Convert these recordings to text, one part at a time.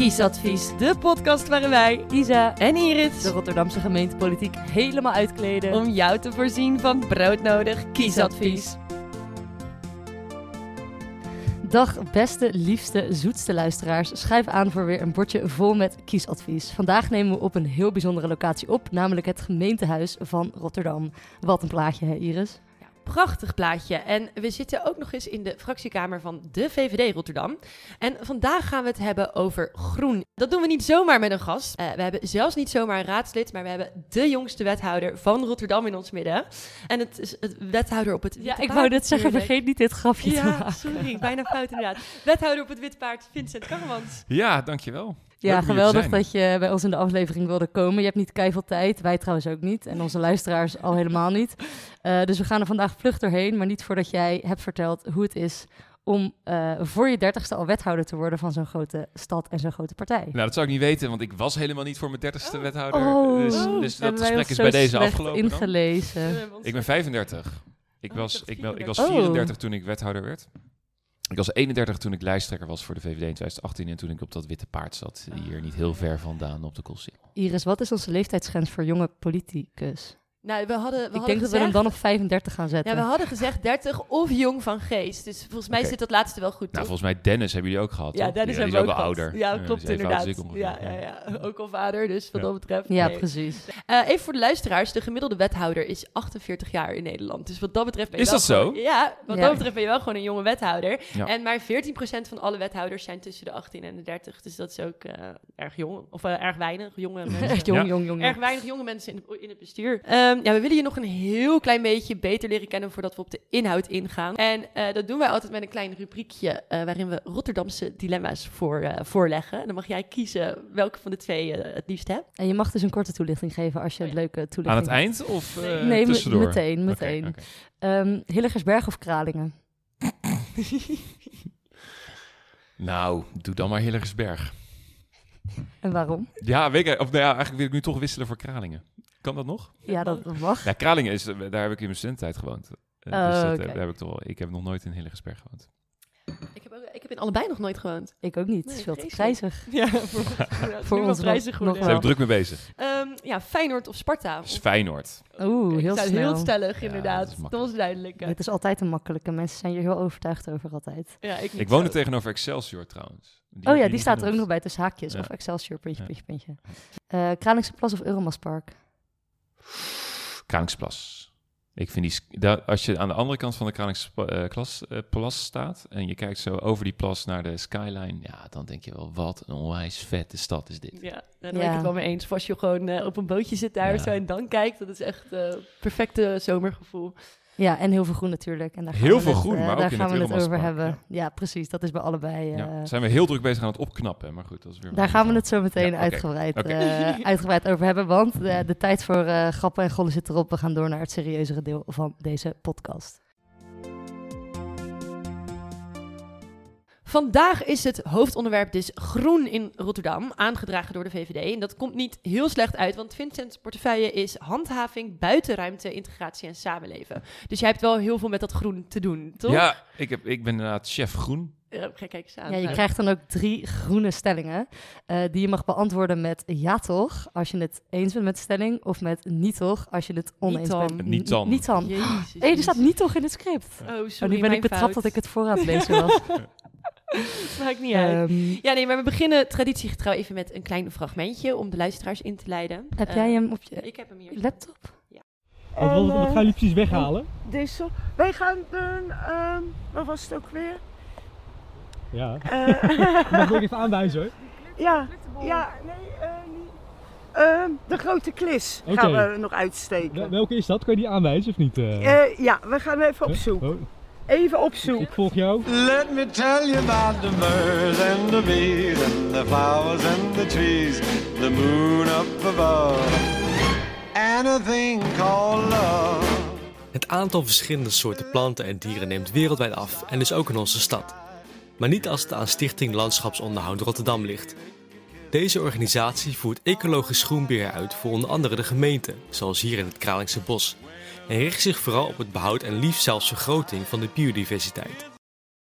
Kiesadvies, de podcast waarin wij, Isa en Iris, de Rotterdamse gemeentepolitiek helemaal uitkleden om jou te voorzien van broodnodig kiesadvies. Dag beste, liefste, zoetste luisteraars. Schrijf aan voor weer een bordje vol met kiesadvies. Vandaag nemen we op een heel bijzondere locatie op, namelijk het gemeentehuis van Rotterdam. Wat een plaatje, hè Iris? Prachtig plaatje. En we zitten ook nog eens in de fractiekamer van de VVD Rotterdam. En vandaag gaan we het hebben over groen. Dat doen we niet zomaar met een gast. Eh, we hebben zelfs niet zomaar een raadslid, maar we hebben de jongste wethouder van Rotterdam in ons midden. En het is het wethouder op het Ja, witte ik paard wou net zeggen, natuurlijk. vergeet niet dit grafje te Ja, maken. sorry, bijna fout inderdaad. Wethouder op het witte paard, Vincent Karremans. Ja, dankjewel. Ja, geweldig dat je bij ons in de aflevering wilde komen. Je hebt niet keiveel tijd, wij trouwens ook niet. En onze luisteraars al helemaal niet. Eh, dus we gaan er vandaag vlug doorheen. Maar niet voordat jij hebt verteld hoe het is om eh, voor je dertigste al wethouder te worden van zo'n grote stad en zo'n grote partij. Nou, dat zou ik niet weten, want ik was helemaal niet voor mijn dertigste wethouder. Oh, dus, oh, dus dat gesprek is bij deze afgelopen. dan. ingelezen. Ik ben 35. Ik Oh, was, ik ben- ik was 34. 34 toen ik wethouder werd. Ik was 31 toen ik lijsttrekker was voor de VVD in 2018 en toen ik op dat witte paard zat, hier niet heel ver vandaan op de Koolsingel. Iris, wat is onze leeftijdsgrens voor jonge politicus? Nou, we hadden, we ik hadden denk dat we hem dan op 35 gaan zetten. Ja, we hadden gezegd 30 of jong van geest. Dus volgens mij zit dat laatste wel goed, Nou, toch? volgens mij Dennis hebben jullie ook gehad, Ja, toch? Dennis die hebben is we ook wel gehad. ouder. Ja, klopt inderdaad. ja, ja, ja, ook al vader, dus wat Ja. dat betreft. ja, nee. precies. Eh, even voor de luisteraars, de gemiddelde wethouder is 48 jaar in Nederland. Dus wat dat betreft ben je Is wel dat zo? gewoon- ja, wat Ja. dat betreft ben je wel gewoon een jonge wethouder. Ja. En maar 14% van alle wethouders zijn tussen de 18 en de 30. Dus dat is ook eh, erg jong. Of eh, erg weinig jonge mensen. Echt jong, Ja. jong, jong. Erg weinig jonge mensen in, in het bestuur. Ehm, ja, we willen je nog een heel klein beetje beter leren kennen voordat we op de inhoud ingaan. En eh, dat doen wij altijd met een klein rubriekje eh, waarin we Rotterdamse dilemma's voor, eh, voorleggen. En dan mag jij kiezen welke van de twee je het liefst hebt. En je mag dus een korte toelichting geven als je een leuke Aan toelichting het eind of eh, Nee, tussendoor? meteen, meteen. Ehm Hilligersberg of Kralingen? Nou, doe dan maar Hilligersberg. En waarom? Ja, weet ik, of nou ja, eigenlijk wil ik nu toch wisselen voor Kralingen. Kan dat nog? Ja, dat mag. Ja, Kralingen is, daar heb ik in mijn studententijd gewoond. Eh, Oh, dus dat, eh, daar heb ik toch wel. Ik heb nog nooit in Hilligersberg gewoond. Ik heb, ook- ik heb in allebei nog nooit gewoond. Ik ook niet. Het is veel te grijzig. Ja, voor, Voor ons nog- nog zijn druk mee bezig. Ehm, ja, Feyenoord of Sparta. Dus Feyenoord. Oeh, heel snel. heel stellig, Ja, inderdaad. dat was duidelijk. Het is altijd een makkelijke. Mensen zijn hier heel overtuigd over altijd. Ja, ik, Ik woonde zo. tegenover Excelsior trouwens. oh ja, die staat er ook nog bij tussen haakjes. Ja. Of Excelsior, puntje, Ja. puntje, puntje. Eh Kralingse Plas of Euromaspark? Kralingsplas. Ik vind die, als je aan de andere kant van de Kralingsplas eh, plas staat en je kijkt zo over die plas naar de skyline, ja, dan denk je wel, wat een onwijs vette stad is dit. Ja, daar ben Ja. ik het wel mee eens. Of als je gewoon eh, op een bootje zit daar Ja. zo en dan kijkt, dat is echt eh perfecte zomergevoel. Ja, en heel veel groen natuurlijk. En daar gaan Heel we veel het, groen, eh, maar ook daar in gaan we het over hebben. Ja. precies. Dat is bij allebei. eh, Ja, zijn we heel druk bezig aan het opknappen, maar goed, dat is weer... Daar gaan we het zo meteen oké. uitgebreid, eh, uitgebreid over hebben. Want de, de tijd voor eh, grappen en gollen zit erop. We gaan door naar het serieuzere deel van deze podcast. Vandaag is het hoofdonderwerp dus groen in Rotterdam, aangedragen door de VVD. En dat komt niet heel slecht uit, want Vincent's portefeuille is handhaving, buitenruimte, integratie en samenleven. Dus jij hebt wel heel veel met dat groen te doen, toch? Ja, ik, heb, ik ben inderdaad chef groen. Ja, kijk, eens aan. Ja, je krijgt dan ook drie groene stellingen. eh, die je mag beantwoorden met ja toch, als je het eens bent met de stelling. Of met niet toch, als je het oneens Niet dan. bent. Niet dan. Niet dan. Jezus. Er staat niet toch in het script. Oh, Oh, sorry, nu ben ik betrapt fout. dat ik het voor aan het lezen was. Maakt niet uit. Ehm, Ja, nee, maar we beginnen traditiegetrouw even met een klein fragmentje om de luisteraars in te leiden. heb Eh, jij hem op je Ik heb hem hier. laptop? Wat, wat, wat gaan jullie precies weghalen? Deze. Wij gaan doen, ehm, wat was het ook weer? Ja. Eh, Mag ik ook even aanwijzen hoor? ja, ja, nee, eh. Ehm, de grote klis gaan we nog uitsteken. Welke is dat? Kan je die aanwijzen of niet? eh? Eh, ja, we gaan even op zoek. Oh, Even op zoek. ik volg jou. Let me tell you about the birds and the bees and the flowers and the trees, the moon up above, and a thing called love. Het aantal verschillende soorten planten en dieren neemt wereldwijd af en dus ook in onze stad. Maar niet als het aan Stichting Landschapsonderhoud Rotterdam ligt. Deze organisatie voert ecologisch groenbeheer uit voor onder andere de gemeente, zoals hier in het Kralingse Bos. En richt zich vooral op het behoud en liefst zelfs vergroting van de biodiversiteit.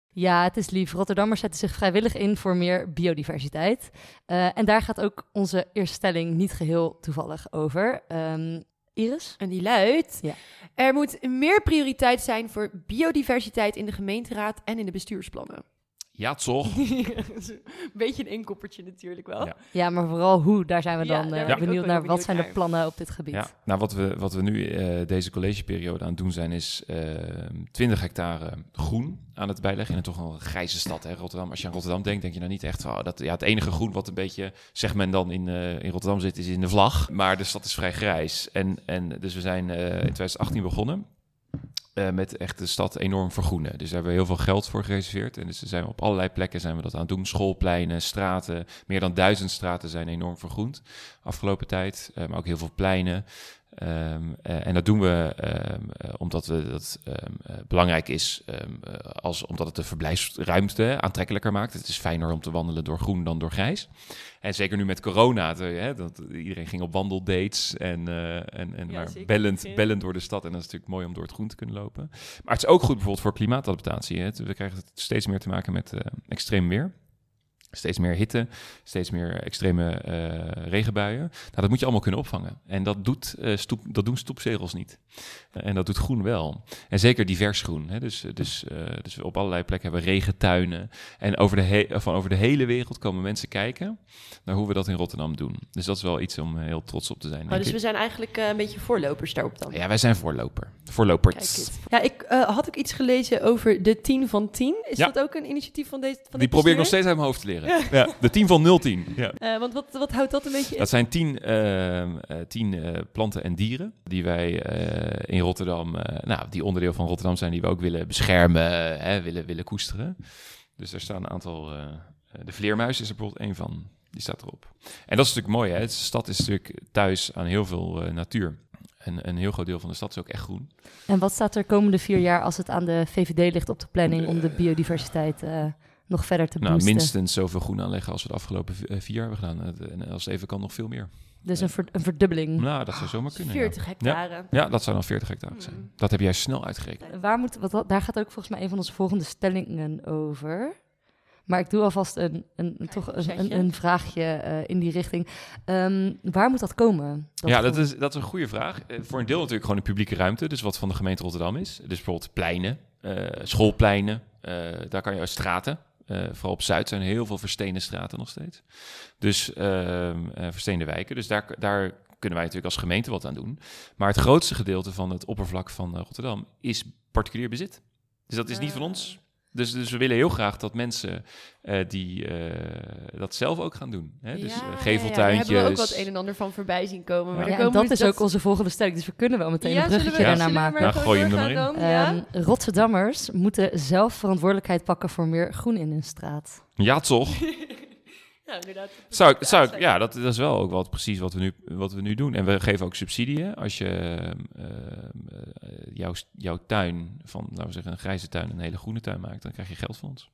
Ja, het is lief. Rotterdammers zetten zich vrijwillig in voor meer biodiversiteit. Eh, en daar gaat ook onze eerste stelling niet geheel toevallig over. Ehm, Iris? En die luidt: Ja. Er moet meer prioriteit zijn voor biodiversiteit in de gemeenteraad en in de bestuursplannen. Ja, toch? Een beetje een inkoppertje natuurlijk wel. Ja. Ja, maar vooral hoe, daar zijn we Ja, dan eh, benieuwd naar. Wat zijn de plannen op dit gebied? Ja, nou wat we, wat we nu eh, deze collegeperiode aan het doen zijn, is eh 20 hectare groen aan het bijleggen. En toch een grijze stad, hè, Rotterdam. Als je aan Rotterdam denkt, denk je nou niet echt van, oh, dat, ja, het enige groen wat een beetje, zegt men dan, in, eh, in Rotterdam zit, is in de vlag. Maar de stad is vrij grijs. En, en dus we zijn eh, in 2018 begonnen. Eh, met echt de stad enorm vergroenen. Dus daar hebben we heel veel geld voor gereserveerd. En dus zijn we op allerlei plekken zijn we dat aan het doen. Schoolpleinen, straten. Meer dan duizend straten zijn enorm vergroend afgelopen tijd. eh, maar ook heel veel pleinen. Ehm, eh, en dat doen we ehm, eh, omdat we dat ehm, eh, belangrijk is, als, omdat het de verblijfsruimte aantrekkelijker maakt. Het is fijner om te wandelen door groen dan door grijs. En zeker nu met corona, hè, dat, iedereen ging op wandeldates en, en, en Ja, maar zeker. bellend, bellend door de stad. En dat is natuurlijk mooi om door het groen te kunnen lopen. Maar het is ook goed bijvoorbeeld voor klimaatadaptatie. Hè. We krijgen het steeds meer te maken met extreem weer. Steeds meer hitte, steeds meer extreme eh, regenbuien. Nou, dat moet je allemaal kunnen opvangen. En dat, doet, eh, stoep, dat doen stoepzegels niet. Eh, en dat doet groen wel. En zeker divers groen. Hè? Dus, dus, dus op allerlei plekken hebben we regentuinen. En over de, van over de hele wereld komen mensen kijken naar hoe we dat in Rotterdam doen. Dus dat is wel iets om heel trots op te zijn. Oh, dus ik. we zijn eigenlijk een beetje voorlopers daarop dan. Ja, wij zijn voorloper. Voorlopers. Ja, ik had ook iets gelezen over de 10 van 10. Is Ja. dat ook een initiatief van deze van Die probeer ik nog steeds uit mijn hoofd te leren. Ja. de 10 van 010. Ja. Eh, want wat, wat houdt dat een beetje in? Dat zijn tien, ehm, eh, tien eh, planten en dieren die wij eh, in Rotterdam, eh, nou, die onderdeel van Rotterdam zijn, die we ook willen beschermen, hè, willen, willen koesteren. Dus er staan een aantal, eh, de vleermuis is er bijvoorbeeld één van, die staat erop. En dat is natuurlijk mooi, hè? De stad is natuurlijk thuis aan heel veel eh, natuur. En een heel groot deel van de stad is ook echt groen. En wat staat er komende vier jaar als het aan de VVD ligt op de planning om de biodiversiteit eh, nog verder te Nou, boosten? minstens zoveel groen aanleggen als we de afgelopen eh, vier jaar hebben gedaan. En als het even kan, nog veel meer. Dus een, ver- een verdubbeling. Nou, dat zou zomaar kunnen. ja. 40 hectare. Ja, dat zou dan 40 hectare zijn. Hmm. Dat heb jij snel uitgerekend. Waar moet, wat, daar gaat ook volgens mij een van onze volgende stellingen over. Maar ik doe alvast een, een, een- toch een, een, een vraagje eh, in die richting. Ehm, waar moet dat komen? ja, dat is, dat is een goede vraag. Eh, voor een deel natuurlijk gewoon een publieke ruimte, dus wat van de gemeente Rotterdam is. Dus bijvoorbeeld pleinen, eh, schoolpleinen, eh, daar kan je straten. Eh, vooral op Zuid zijn heel veel verstenen straten nog steeds. Dus ehm eh, versteende wijken. Dus daar, daar kunnen wij natuurlijk als gemeente wat aan doen. Maar het grootste gedeelte van het oppervlak van eh, Rotterdam is particulier bezit. Dus dat is niet van ons. Dus, dus we willen heel graag dat mensen eh, die eh, dat zelf ook gaan doen. Hè? Dus Ja, eh, ja, ja. geveltuintjes. Daar hebben we ook wat een en ander van voorbij zien komen. Maar Ja, komen dat is ook onze volgende stelling. Dus we kunnen wel meteen Ja, een bruggetje we- daarna maken. Nou, gooi hem er doorgaan maar in. dan? Ja? Ehm, Rotterdammers moeten zelf verantwoordelijkheid pakken voor meer groen in hun straat. Ja, toch? Ja, inderdaad. Zou ik, zou ik, ja, dat, dat is wel ook wat precies wat we, nu, wat we nu doen. En we geven ook subsidie. hè. Als je ehm, ehm, jouw, jouw tuin van, laten we zeggen, een grijze tuin een hele groene tuin maakt, dan krijg je geld van ons.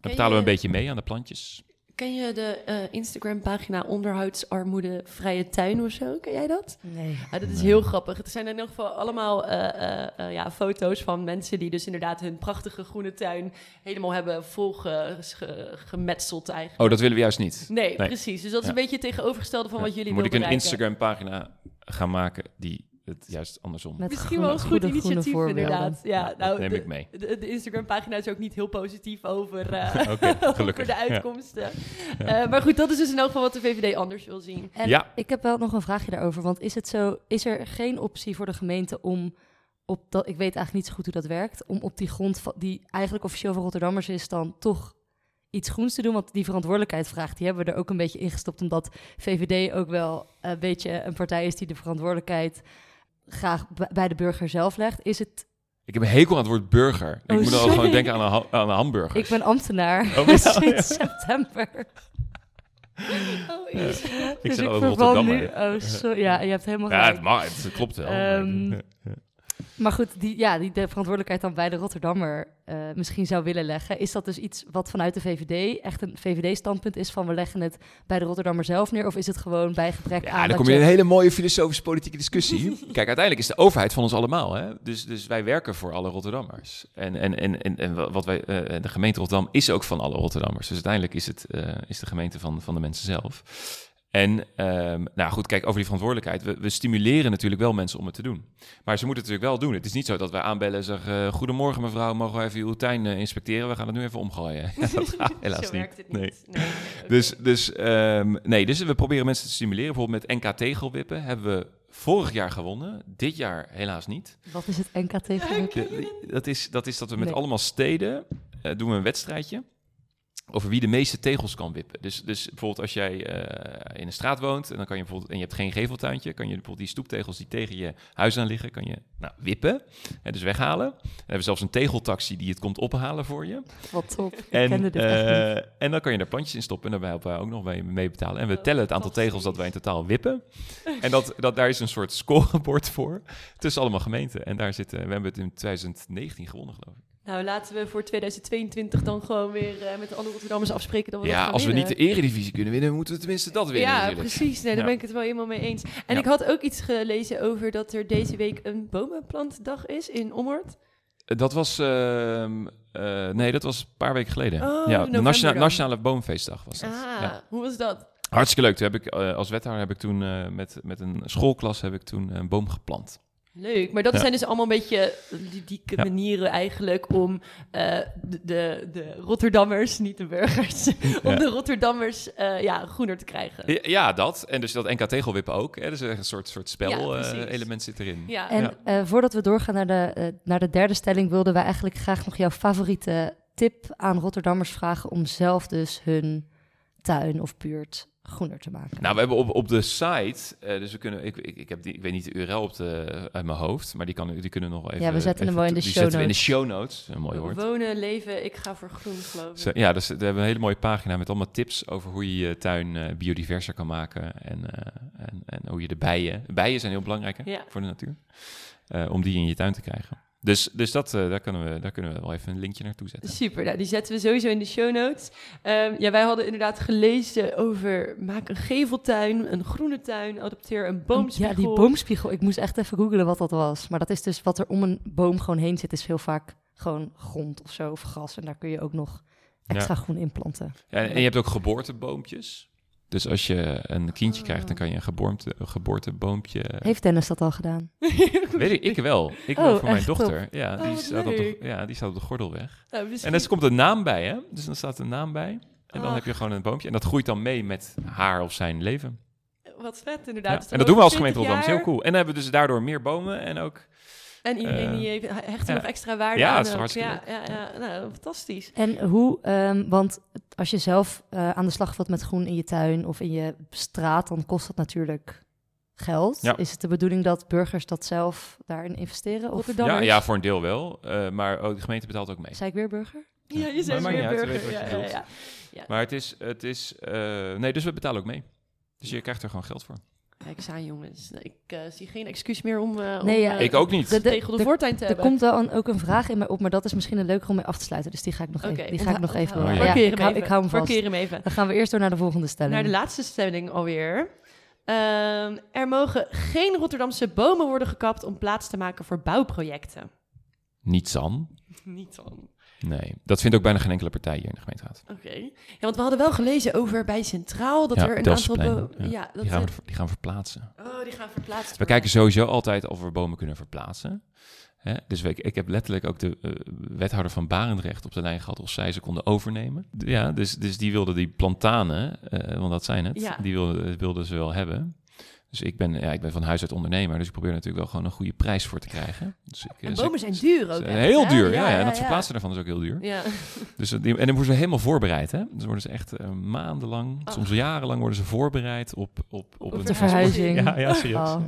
Dan betalen we een je- beetje mee aan de plantjes. Ken je de eh, Instagram-pagina Onderhoudsarmoede Vrije Tuin of zo? Ken jij dat? Nee. Ja, dat is heel grappig. Het zijn in ieder geval allemaal eh, eh, eh, ja, foto's van mensen die dus inderdaad hun prachtige groene tuin helemaal hebben vol ge- ge- gemetseld eigenlijk. Oh, dat willen we juist niet. Nee, Nee. precies. Dus dat is Ja. een beetje het tegenovergestelde van Ja. wat jullie Moet ik een willen. Instagram-pagina gaan maken die het juist andersom... Met Misschien groene- wel een goed initiatief inderdaad. Ja, dat nou, neem de, ik mee. De, de Instagram-pagina is ook niet heel positief over, eh, Oké, over de Ja. uitkomsten. Eh, maar goed, dat is dus in elk geval wat de VVD anders wil zien. En Ja. ik heb wel nog een vraagje daarover. Want is het zo, is er geen optie voor de gemeente om op dat, ik weet eigenlijk niet zo goed hoe dat werkt, om op die grond die eigenlijk officieel van Rotterdammers is, dan toch iets groens te doen? Want die verantwoordelijkheid vraagt, die hebben we er ook een beetje ingestopt, omdat VVD ook wel een beetje een partij is die de verantwoordelijkheid graag bij de burger zelf legt. Is het, Ik heb een hekel aan het woord burger. Oh, ik moet al sorry. gewoon denken aan een, aan een hamburger. ik ben ambtenaar Oh, ja, sinds ja. september. Oh, Ja. Ik dus zeg ik nu. Oh, sorry. Ja, je hebt helemaal Ja, het, mag, het klopt wel. Maar goed, die, ja, die de verantwoordelijkheid dan bij de Rotterdammer eh, misschien zou willen leggen. Is dat dus iets wat vanuit de VVD echt een VVD-standpunt is van we leggen het bij de Rotterdammer zelf neer? Of is het gewoon bij gebrek aan... Ja, dan kom je in een hele mooie filosofische politieke discussie. Kijk, uiteindelijk is de overheid van ons allemaal. Hè? Dus, dus wij werken voor alle Rotterdammers. En, en, en, en, en wat wij, eh, de gemeente Rotterdam is ook van alle Rotterdammers. Dus uiteindelijk is het eh, is de gemeente van, van de mensen zelf. En ehm, nou goed, kijk, over die verantwoordelijkheid. We, we stimuleren natuurlijk wel mensen om het te doen. Maar ze moeten het natuurlijk wel doen. Het is niet zo dat wij aanbellen en zeggen... eh, Goedemorgen mevrouw, mogen we even uw tuin eh, inspecteren? We gaan het nu even omgooien. Ja, dat gaat helaas Zo niet. werkt het Nee. niet. Nee. Dus, dus, ehm, nee, dus we proberen mensen te stimuleren. Bijvoorbeeld met NK Tegelwippen hebben we vorig jaar gewonnen. Dit jaar helaas niet. Wat is het NK? De- dat, is, dat is dat we met Nee. allemaal steden eh, doen we een wedstrijdje over wie de meeste tegels kan wippen. Dus, dus bijvoorbeeld als jij eh, in een straat woont en dan kan je bijvoorbeeld en je hebt geen geveltuintje, kan je bijvoorbeeld die stoeptegels die tegen je huis aan liggen, kan je nou, wippen en dus weghalen. We hebben zelfs een tegeltaxi die het komt ophalen voor je. Wat top. En, dit eh, en dan kan je er plantjes in stoppen en daarbij helpen wij ook nog mee, mee betalen. En we Oh, tellen het aantal tegels dat wij in totaal wippen. En dat, dat, daar is een soort scorebord voor tussen allemaal gemeenten. En daar zitten, we hebben het in 2019 gewonnen, geloof ik. Nou, laten we voor 2022 dan gewoon weer eh, met de andere Rotterdammers afspreken dat we dat Ja, als we niet de eredivisie kunnen winnen, moeten we tenminste dat winnen Ja, natuurlijk. precies. Nee, daar Ja. ben ik het wel helemaal mee eens. En Ja. ik had ook iets gelezen over dat er deze week een bomenplantdag is in Ommoord. Dat was, ehm, eh, nee, dat was een paar weken geleden. Oh, ja, de nationale, dan. nationale Boomfeestdag was dat. Ah, Ja. hoe was dat? Hartstikke leuk. Toen heb ik, eh, als wethouder heb ik toen eh, met, met een schoolklas heb ik toen een boom geplant. Leuk, maar dat Ja. zijn dus allemaal een beetje ludieke Ja. manieren eigenlijk om eh, de, de, de Rotterdammers, niet de burgers, om Ja. de Rotterdammers eh, ja, groener te krijgen. Ja, ja, dat. En dus dat NK tegelwippen ook. Hè. Dus een soort, soort Ja, spel-element zit erin. Ja, En Ja. eh, voordat we doorgaan naar de, eh, naar de derde stelling, wilden wij eigenlijk graag nog jouw favoriete tip aan Rotterdammers vragen om zelf dus hun tuin of buurt groener te maken. Nou, we hebben op, op de site, eh, dus we kunnen, ik, ik, ik, heb die, ik weet niet de URL op de, uit mijn hoofd, maar die, kan, die kunnen we nog even... Ja, we zetten hem wel in de show zetten we in de notes. show notes. Een mooi woord. Wonen, leven, ik ga voor groen, geloof ik. Zo, ja, dus we hebben een hele mooie pagina met allemaal tips over hoe je je tuin eh, biodiverser kan maken en, eh, en, en hoe je de bijen... Bijen zijn heel belangrijk hè, Ja. voor de natuur. Eh, om die in je tuin te krijgen. Dus, dus dat, eh, daar, kunnen we, daar kunnen we wel even een linkje naartoe zetten. Super, nou, die zetten we sowieso in de show notes. Ehm, ja, wij hadden inderdaad gelezen over maak een geveltuin, een groene tuin, adopteer een boomspiegel. Ja, die boomspiegel. Ik moest echt even googelen wat dat was. Maar dat is dus wat er om een boom gewoon heen zit, is heel vaak gewoon grond of zo, of gras. En daar kun je ook nog extra groen in planten. Ja, en je hebt ook geboorteboompjes. Dus als je een kindje Oh. krijgt, dan kan je een, geboorte, een geboorteboompje... Heeft Dennis dat al gedaan? Weet ik, ik wel. Ik Oh, wel voor mijn dochter. Ja, Oh, die, wat staat op de, ja, die staat op de gordelweg. Nou, misschien- En er komt een naam bij, hè? Dus dan staat een naam bij. En dan Ach. heb je gewoon een boompje. En dat groeit dan mee met haar of zijn leven. Wat vet, Ja. inderdaad. Dus En dan dat doen we als gemeente 20 Rotterdam. Dat is heel cool. En dan hebben we dus daardoor meer bomen en ook... En iedereen Eh, die heeft, hecht er ja. nog extra waarde Ja, aan. het is hartstikke ja, ja, ja, nou, fantastisch. En hoe, ehm, want als je zelf eh, aan de slag wilt met groen in je tuin of in je straat, dan kost dat natuurlijk geld. Ja. Is het de bedoeling dat burgers dat zelf daarin investeren? Of Ja, ja, voor een deel wel. Eh, maar ook de gemeente betaalt ook mee. zei ik weer burger? Ja, je maakt weer burger. Ja, ja. Maar het is... Het is eh, nee, dus we betalen ook mee. Dus je krijgt er gewoon geld voor. Kijk eens aan, jongens. Ik eh, zie geen excuus meer om, eh Nee, om, ja, eh, Ik ook niet. De- de- tegen de, de- voortuin te Er komt wel een, ook een vraag in mij op, maar dat is misschien een leuker om mee af te sluiten. Dus die ga ik nog Oké, even, die ga ik nog even Oh, ja. Ik, hem hou, even. ik hou hem vast. Parkeer hem even. Dan gaan we eerst door naar de volgende stelling. Naar de laatste stelling alweer. Ehm, er mogen geen Rotterdamse bomen worden gekapt om plaats te maken voor bouwprojecten. Niet San. Niet dan. Nee, dat vindt ook bijna geen enkele partij hier in de gemeenteraad. Oké. Ja, want we hadden wel gelezen over bij Centraal dat Ja, er een aantal Delftsplein, ja. Ja, dat Die gaan, er- we, die gaan we verplaatsen. Oh, die gaan verplaatst We kijken sowieso altijd of we bomen kunnen verplaatsen. Hè? Dus we, ik heb letterlijk ook de eh, wethouder van Barendrecht op de lijn gehad of zij ze konden overnemen. Ja, dus, dus die wilden die plantanen, eh, want dat zijn het, die wilden, wilden ze wel hebben. Dus ik ben, ja, ik ben van huis uit ondernemer, dus ik probeer natuurlijk wel gewoon een goede prijs voor te krijgen. Dus ik, En dus bomen zijn duur ook. ze- echt, heel hè? duur, ja, ja, en het verplaatsen daarvan is ook heel duur. Ja. Dus, eh, en dan worden ze helemaal voorbereid, hè? Dus worden ze echt eh, maandenlang, Oh. soms jarenlang worden ze voorbereid op, op, op, Op een de verhuizing. Ja, ja, serieus. Oh.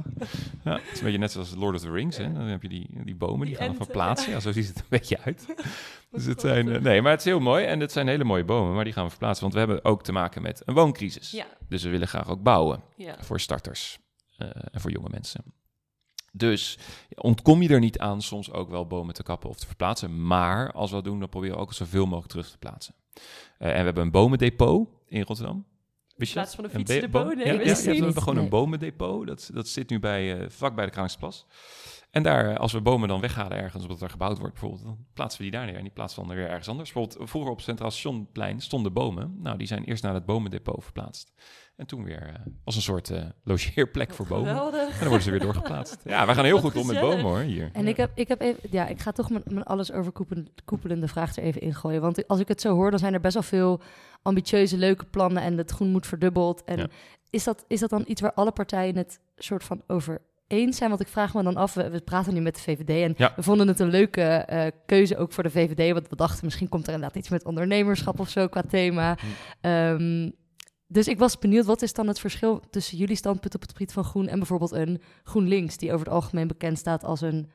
Ja, het is een beetje net zoals Lord of the Rings. Hè? Dan heb je die, die bomen, die, Die gaan enten, verplaatsen. Ja. zo ziet het een beetje uit. Dus het zijn, eh, nee, maar het is heel mooi. En het zijn hele mooie bomen, maar die gaan we verplaatsen. Want we hebben ook te maken met een wooncrisis. Ja. Dus we willen graag ook bouwen ja. voor starters eh, en voor jonge mensen. Dus ontkom je er niet aan soms ook wel bomen te kappen of te verplaatsen. Maar als we dat doen, dan proberen we ook zoveel mogelijk terug te plaatsen. Eh, en we hebben een bomendepot in Rotterdam. In plaats van een fietsendepot? Nee, ja, ja, ja, we hebben gewoon een bomendepot. Dat, dat zit nu bij, vlak bij de Kraanksplas. En daar, eh, als we bomen dan weghalen ergens, omdat er gebouwd wordt bijvoorbeeld, dan plaatsen we die daar neer. En die plaatsen we dan weer ergens anders. Bijvoorbeeld, vroeger op Centraal Stationplein stonden bomen. Nou, die zijn eerst naar het bomendepot verplaatst. En toen weer eh, als een soort eh, logeerplek voor bomen. En dan worden ze weer doorgeplaatst. Ja, wij gaan heel Wat goed om met bomen hoor, hier. En ik heb, ik heb even, ja, ik ga toch mijn, mijn alles overkoepelende vraag er even ingooien. Want als ik het zo hoor, dan zijn er best wel veel ambitieuze, leuke plannen en het groen moet verdubbeld. En Ja. is, dat, is dat dan iets waar alle partijen het soort van over eens zijn? Want ik vraag me dan af, we, we praten nu met de VVD en Ja. we vonden het een leuke eh, keuze ook voor de VVD. Want we dachten, misschien komt er inderdaad iets met ondernemerschap of zo qua thema. Hm. Ehm, dus ik was benieuwd, wat is dan het verschil tussen jullie standpunt op het gebied van groen en bijvoorbeeld een GroenLinks, die over het algemeen bekend staat als een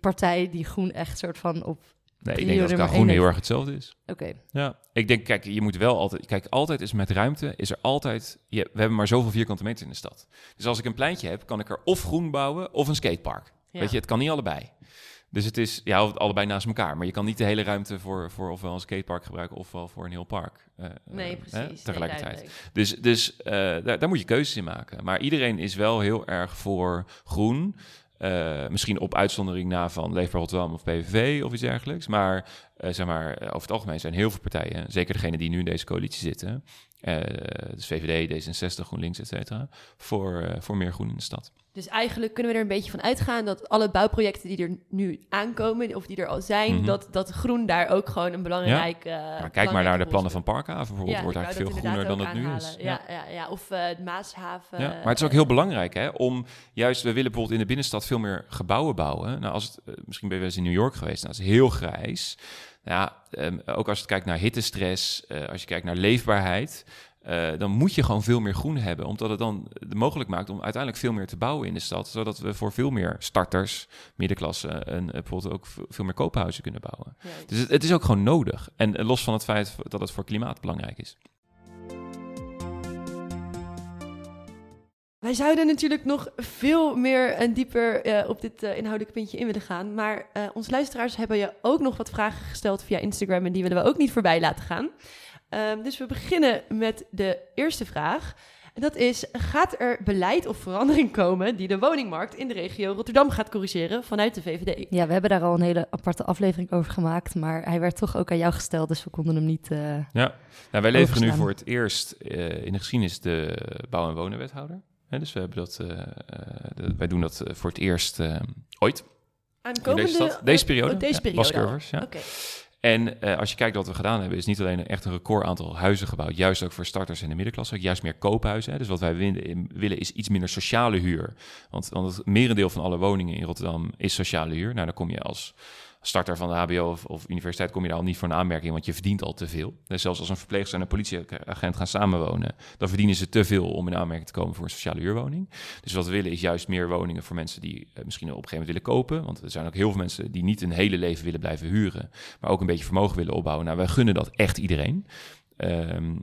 partij die groen echt soort van op... Nee, ik denk dat één heel erg hetzelfde is. Oké, Ja, ik denk, kijk, je moet wel altijd, kijk, altijd is met ruimte, is er altijd, je, we hebben maar zoveel vierkante meter in de stad. Dus als ik een pleintje heb, kan ik er of groen bouwen of een skatepark. Ja. Weet je, het kan niet allebei. Dus het is, ja, allebei naast elkaar. Maar je kan niet de hele ruimte voor, voor ofwel een skatepark gebruiken ofwel voor een heel park. eh, Nee, eh, precies. hè, tegelijkertijd. Dus, dus eh, daar, daar moet je keuzes in maken. Maar iedereen is wel heel erg voor groen. Eh, misschien op uitzondering na van Leefbaar Rotterdam of PVV of iets dergelijks. Maar, eh, zeg maar eh, over het algemeen zijn heel veel partijen, zeker degene die nu in deze coalitie zitten, eh, dus VVD, D66, GroenLinks, et cetera, voor, eh, voor meer groen in de stad. Dus eigenlijk kunnen we er een beetje van uitgaan dat alle bouwprojecten die er nu aankomen, of die er al zijn, Mhm. dat, dat groen daar ook gewoon een belangrijk. eh, maar kijk maar naar de plannen van Parkhaven bijvoorbeeld, wordt ik eigenlijk veel groener dan het nu is. Ja, ja, ja. Of Maashaven. Ja, maar het is ook heel belangrijk hè, om juist, we willen bijvoorbeeld in de binnenstad veel meer gebouwen bouwen. Nou, als het, misschien ben je wel eens in New York geweest, nou, dat is heel grijs. Ja, ehm, ook als je kijkt naar hittestress, eh, als je kijkt naar leefbaarheid, eh, dan moet je gewoon veel meer groen hebben, omdat het dan mogelijk maakt om uiteindelijk veel meer te bouwen in de stad, zodat we voor veel meer starters, middenklasse en eh, bijvoorbeeld ook veel meer koophuizen kunnen bouwen. Ja, Dus het, het is ook gewoon nodig. En los van het feit dat het voor klimaat belangrijk is. Wij zouden natuurlijk nog veel meer en dieper eh, op dit eh, inhoudelijk puntje in willen gaan. Maar eh, onze luisteraars hebben je ook nog wat vragen gesteld via Instagram en die willen we ook niet voorbij laten gaan. Ehm, dus we beginnen met de eerste vraag. En dat is, gaat er beleid of verandering komen die de woningmarkt in de regio Rotterdam gaat corrigeren vanuit de VVD? ja, we hebben daar al een hele aparte aflevering over gemaakt, maar hij werd toch ook aan jou gesteld, dus we konden hem niet... eh, Ja, nou, wij leveren nu voor het eerst eh, in de geschiedenis de bouw- en wonenwethouder. Dus we hebben dat, eh, eh, de- wij doen dat eh, voor het eerst ooit Aankomende, in deze stad. Deze periode. oh, deze periode ja. En als je kijkt wat we gedaan hebben, is niet alleen een echt een record aantal huizen gebouwd, juist ook voor starters en de middenklasse, ook juist meer koophuizen. Hè. Dus wat wij willen, willen is iets minder sociale huur. Want, want het merendeel van alle woningen in Rotterdam is sociale huur. Nou, dan kom je als starter van de HBO of, of universiteit kom je daar al niet voor een aanmerking, want je verdient al te veel. Dus zelfs als een verpleegster en een politieagent gaan samenwonen, dan verdienen ze te veel om in aanmerking te komen voor een sociale huurwoning. Dus wat we willen is juist meer woningen voor mensen die eh, misschien op een gegeven moment willen kopen. Want er zijn ook heel veel mensen die niet een hele leven willen blijven huren, maar ook een beetje vermogen willen opbouwen. Nou, wij gunnen dat echt iedereen. Ehm,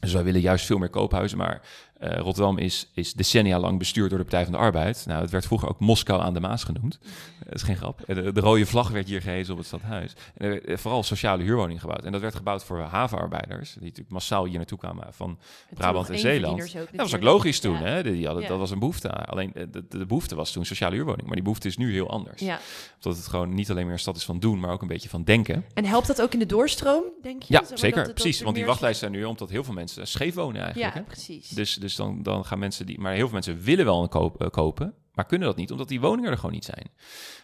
dus wij willen juist veel meer koophuizen, maar eh, Rotterdam is, is decennia lang bestuurd door de Partij van de Arbeid. Nou, het werd vroeger ook Moskou aan de Maas genoemd. Dat is geen grap. Eh, De, de rode vlag werd hier gehezen op het stadhuis. En er werd eh, vooral sociale huurwoningen gebouwd. En dat werd gebouwd voor havenarbeiders, die natuurlijk massaal hier naartoe kwamen van Brabant en Zeeland. Dat was ook logisch toen, hè? Die hadden, Ja. Dat was een behoefte. Alleen eh, de, behoefte was toen sociale huurwoning. Maar die behoefte is nu heel anders. Ja. Omdat het gewoon niet alleen meer een stad is van doen, maar ook een beetje van denken. En helpt dat ook in de doorstroom, denk je? Ja, zeker. dat precies. Want die wachtlijsten zijn nu omdat heel veel mensen scheef wonen eigenlijk. Ja, hè? precies. Dus, dus dan, dan gaan mensen die. Maar heel veel mensen willen wel een koop, eh, kopen, maar kunnen dat niet omdat die woningen er gewoon niet zijn.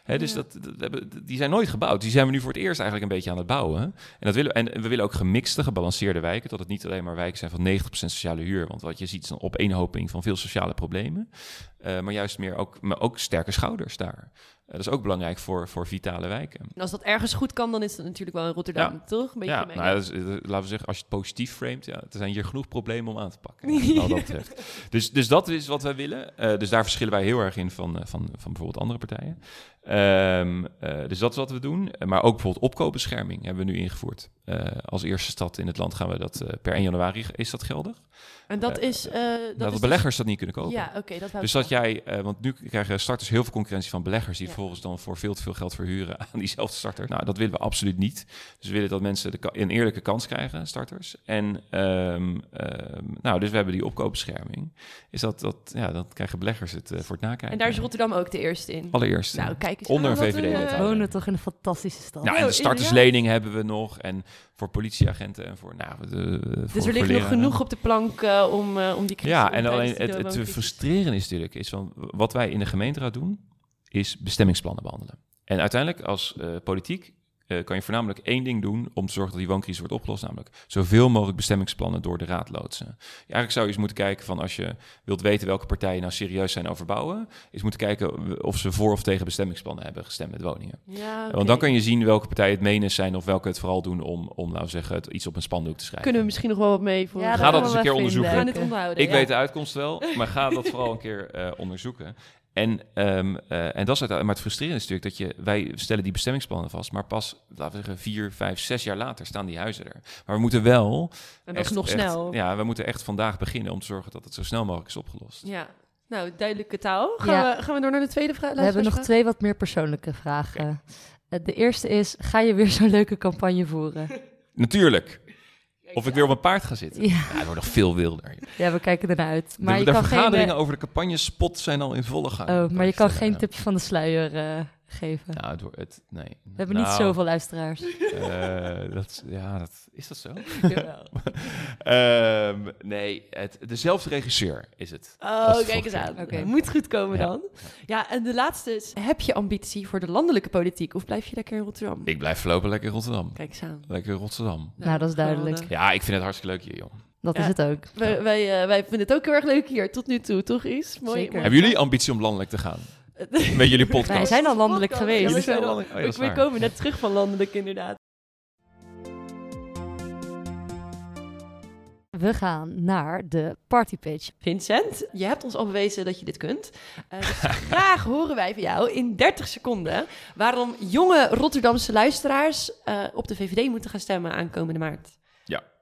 Hè, dus Ja. dat, dat hebben- die zijn nooit gebouwd. Die zijn we nu voor het eerst eigenlijk een beetje aan het bouwen. En, dat willen, en we willen ook gemixte, gebalanceerde wijken. Dat het niet alleen maar wijken zijn van 90% sociale huur. Want wat je ziet is een opeenhoping van veel sociale problemen. Eh, maar juist meer ook, maar ook sterke schouders daar. Dat is ook belangrijk voor, voor vitale wijken. En als dat ergens goed kan, dan is dat natuurlijk wel in Rotterdam, Ja. toch? Een beetje Ja, mee. nou, ja, dat is, eh, laten we zeggen, als je het positief framet, ja, er zijn hier genoeg problemen om aan te pakken. dat. Dus, dus dat is wat wij willen. Eh, dus daar verschillen wij heel erg in van, eh, van, van bijvoorbeeld andere partijen. Ehm, eh, dus dat is wat we doen. Eh, Maar ook bijvoorbeeld opkoopbescherming hebben we nu ingevoerd. Eh, als eerste stad in het land gaan we dat eh, per 1 januari is dat geldig. En dat eh, is... eh, Dat, dat is beleggers dat niet kunnen dus- kopen. Ja, oké, Dus dat jij, eh, want nu krijgen starters heel veel concurrentie van beleggers die. Vervolgens dan voor veel te veel geld verhuren aan diezelfde starter. Nou, dat willen we absoluut niet. Dus we willen dat mensen de een eerlijke kans krijgen, starters. En ehm, ehm, nou, dus we hebben die opkoopbescherming. Is dat, dat ja, dan krijgen beleggers het eh, voor het nakijken. En daar is Rotterdam ook de eerste in. allereerst. Nou, kijk eens Onder VVD We eh, wonen toch in een fantastische stad. nou, en Oh, de starterslening hebben we nog. En voor politieagenten en voor, nou, de, voor, Dus er ligt nog genoeg op de plank eh, om, eh, om die crisis Ja, en alleen het, het wooncrisis. frustrerende is natuurlijk, is van wat wij in de gemeenteraad doen, is bestemmingsplannen behandelen. En uiteindelijk als eh, politiek eh, kan je voornamelijk één ding doen om te zorgen dat die wooncrisis wordt opgelost, namelijk zoveel mogelijk bestemmingsplannen door de raad loodsen. Eigenlijk zou je eens moeten kijken van als je wilt weten welke partijen nou serieus zijn over bouwen, is moeten kijken of ze voor of tegen bestemmingsplannen hebben gestemd met woningen. Ja, Want dan kan je zien welke partijen het menens zijn of welke het vooral doen om, om nou zeggen, het iets op een spandoek te schrijven. Kunnen we misschien nog wel wat mee voor Ja, Ga dat eens een keer onderzoeken. Ik ja. weet de uitkomst wel, maar ga dat vooral een keer eh, onderzoeken. En, ehm, eh, en dat is uiteindelijk, maar het frustrerende is natuurlijk dat je, wij stellen die bestemmingsplannen vast, maar pas, laten we zeggen, vier, vijf, zes jaar later staan die huizen er. Maar we moeten wel. En dat is echt- nog echt- snel. ja, we moeten echt vandaag beginnen om te zorgen dat het zo snel mogelijk is opgelost. Ja. Nou, duidelijke taal. Gaan, Ja. we, gaan we door naar de tweede vraag? We hebben nog twee wat meer persoonlijke vragen. Eh, De eerste is, ga je weer zo'n leuke campagne voeren? Natuurlijk. Of ik weer op een paard ga zitten. Ja, Ja, het wordt nog veel wilder. ja we kijken ernaar uit. Maar de je de kan geen, vergaderingen eh, over de campagnespot zijn al in volle gang. oh, maar je kan geen tipje van de sluier eh, geven. Nou, het, wordt- het, nee. We hebben niet zoveel luisteraars. dat, ja, dat, is dat zo? Ehm, nee, het, dezelfde regisseur is het. Oh, de kijk eens aan. Moet goed komen Ja. dan. Ja, en de laatste is, heb je ambitie voor de landelijke politiek of blijf je lekker in Rotterdam? Ik blijf voorlopig lekker in Rotterdam. Kijk eens aan. Lekker in Rotterdam. Nou, dat is duidelijk. Ja, ik vind het hartstikke leuk hier, joh. Dat Ja. is het ook. Wij, wij, eh, wij vinden het ook heel erg leuk hier, tot nu toe, toch Is? Mooi, Zeker. mooi. Hebben jullie ambitie om landelijk te gaan? Met jullie podcast? Wij zijn al landelijk Podcast. geweest. Jullie zijn zijn al- landelijk- oh ja, we komen net terug van landelijk inderdaad. We gaan naar de partypitch. Vincent, je hebt ons al bewezen dat je dit kunt. Eh, dus graag horen wij van jou in 30 seconden waarom jonge Rotterdamse luisteraars eh, op de VVD moeten gaan stemmen aankomende maart.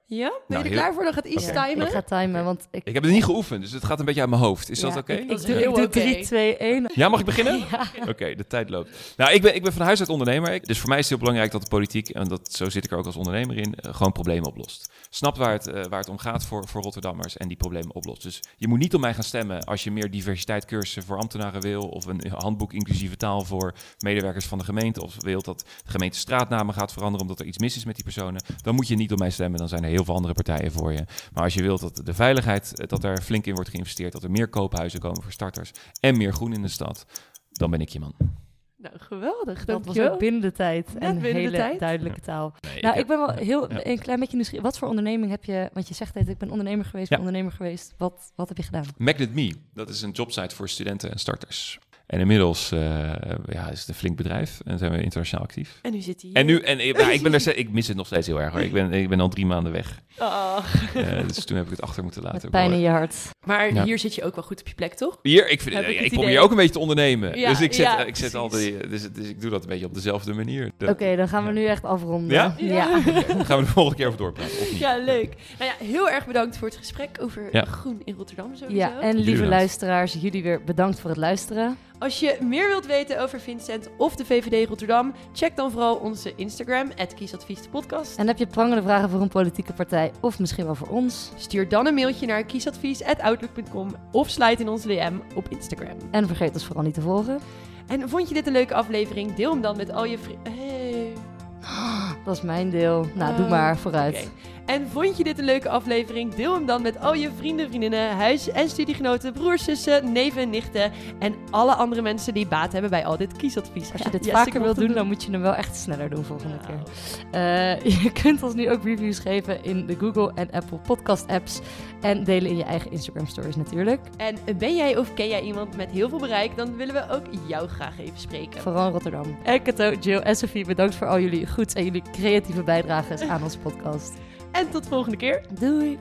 Ja. Ben je Nou, er heel- klaar voor? Dan gaat iets Oké. timen. Ik ga timen, want ik... Ik heb het niet geoefend, dus het gaat een beetje uit mijn hoofd. Is dat oké? Ik, Dat ik doe, ik doe oké. 3, 2, 1. Ja, mag ik beginnen? Ja. Oké, de tijd loopt. Nou, ik ben, ik ben van huis uit ondernemer. Dus voor mij is het heel belangrijk dat de politiek, en dat, zo zit ik er ook als ondernemer in, eh, gewoon problemen oplost. Snapt waar het, eh, waar het om gaat voor, voor Rotterdammers en die problemen oplost. Dus je moet niet op mij gaan stemmen als je meer diversiteit cursussen voor ambtenaren wil, of een handboek inclusieve taal voor medewerkers van de gemeente, of wilt dat de gemeente straatnamen gaat veranderen omdat er iets mis is met die personen. Dan moet je niet op mij stemmen, dan zijn er heel veel andere partijen voor je. Maar als je wilt dat de veiligheid, eh, dat er flink in wordt geïnvesteerd, dat er meer koophuizen komen voor starters en meer groen in de stad, dan ben ik je man. Nou, geweldig. Dat was ook binnen de tijd. Net en binnen de hele tijd. duidelijke taal. Nee, Nou, ik, ben wel heel ja. een klein beetje nieuwsgierig. Wat voor onderneming heb je? Want je zegt dat ik ben ondernemer geweest, Ja. ben ondernemer geweest. Wat, wat heb je gedaan? Magnet Me, dat is een jobsite voor studenten en starters. En inmiddels eh, ja, is het een flink bedrijf en zijn we internationaal actief. En nu zit hij hier. En nu, en ik- nou, ik, ben er, ik mis het nog steeds heel erg hoor. Ik ben, ik ben al drie maanden weg. Ah. Eh, dus toen heb ik het achter moeten laten. Met pijn in je hart. Maar Ja. hier zit je ook wel goed op je plek, toch? Hier, ik, vind, het- ik probeer ook een beetje te ondernemen. Ja, dus ik zet, ja, ik zet altijd, dus, dus ik doe dat een beetje op dezelfde manier. Oké, dan gaan we nu echt afronden. Ja? Ja. Dan gaan we de volgende keer over doorpraten. Of niet? Ja, leuk. Nou ja, heel erg bedankt voor het gesprek over Ja. groen in Rotterdam sowieso. Ja, en lieve luisteraars, jullie weer bedankt voor het luisteren. Als je meer wilt weten over Vincent of de VVD Rotterdam, check dan vooral onze Instagram, kiesadvies de podcast. En heb je prangende vragen voor een politieke partij of misschien wel voor ons? Stuur dan een mailtje naar kiesadvies.outlook.com of sluit in onze DM op Instagram. En vergeet ons vooral niet te volgen. En vond je dit een leuke aflevering? Deel hem dan met al je vrienden. Hey. Dat is mijn deel. Nou, doe Oh, maar, vooruit. En vond je dit een leuke aflevering? Deel hem dan met al je vrienden, vriendinnen, huis- en studiegenoten, broers, zussen, neven, nichten en alle andere mensen die baat hebben bij al dit kiesadvies. Als je dit vaker wilt doen, dan moet je hem wel echt sneller doen volgende keer. Eh, je kunt ons nu ook reviews geven in de Google en Apple podcast apps. En delen in je eigen Instagram stories natuurlijk. En ben jij of ken jij iemand met heel veel bereik, dan willen we ook jou graag even spreken. Vooral Rotterdam. En Kato, Jill en Sophie, bedankt voor al jullie goeds en jullie creatieve bijdrages aan onze podcast. En tot volgende keer. Doei!